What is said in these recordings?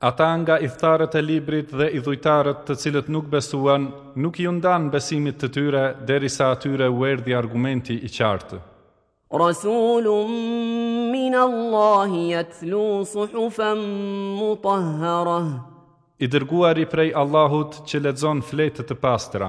Ata nga idhtarët e Librit dhe idhujtarët të cilët nuk besuan, nuk iu ndanë besimit të tyre derisa atyre u erdhi argumenti i qartë. Rasulun min Allahi yatlu suhufan mutahharah. I dërguari prej Allahut që lexon fletë të pastra.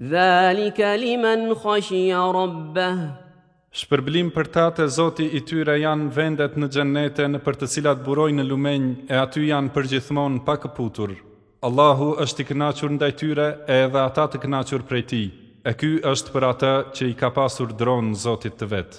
Dhalika liman khashia rabbah. Shpërblim për ta te Zoti i tyre janë vendet në xhennete nëpër të cilat burojnë lumenj e aty janë përgjithmonë pa këputur. Allahu është i kënaqur ndaj tyre e edhe ata të kënaqur prej Tij, e ky është për atë që i ka pasur dronë Zotit të vet.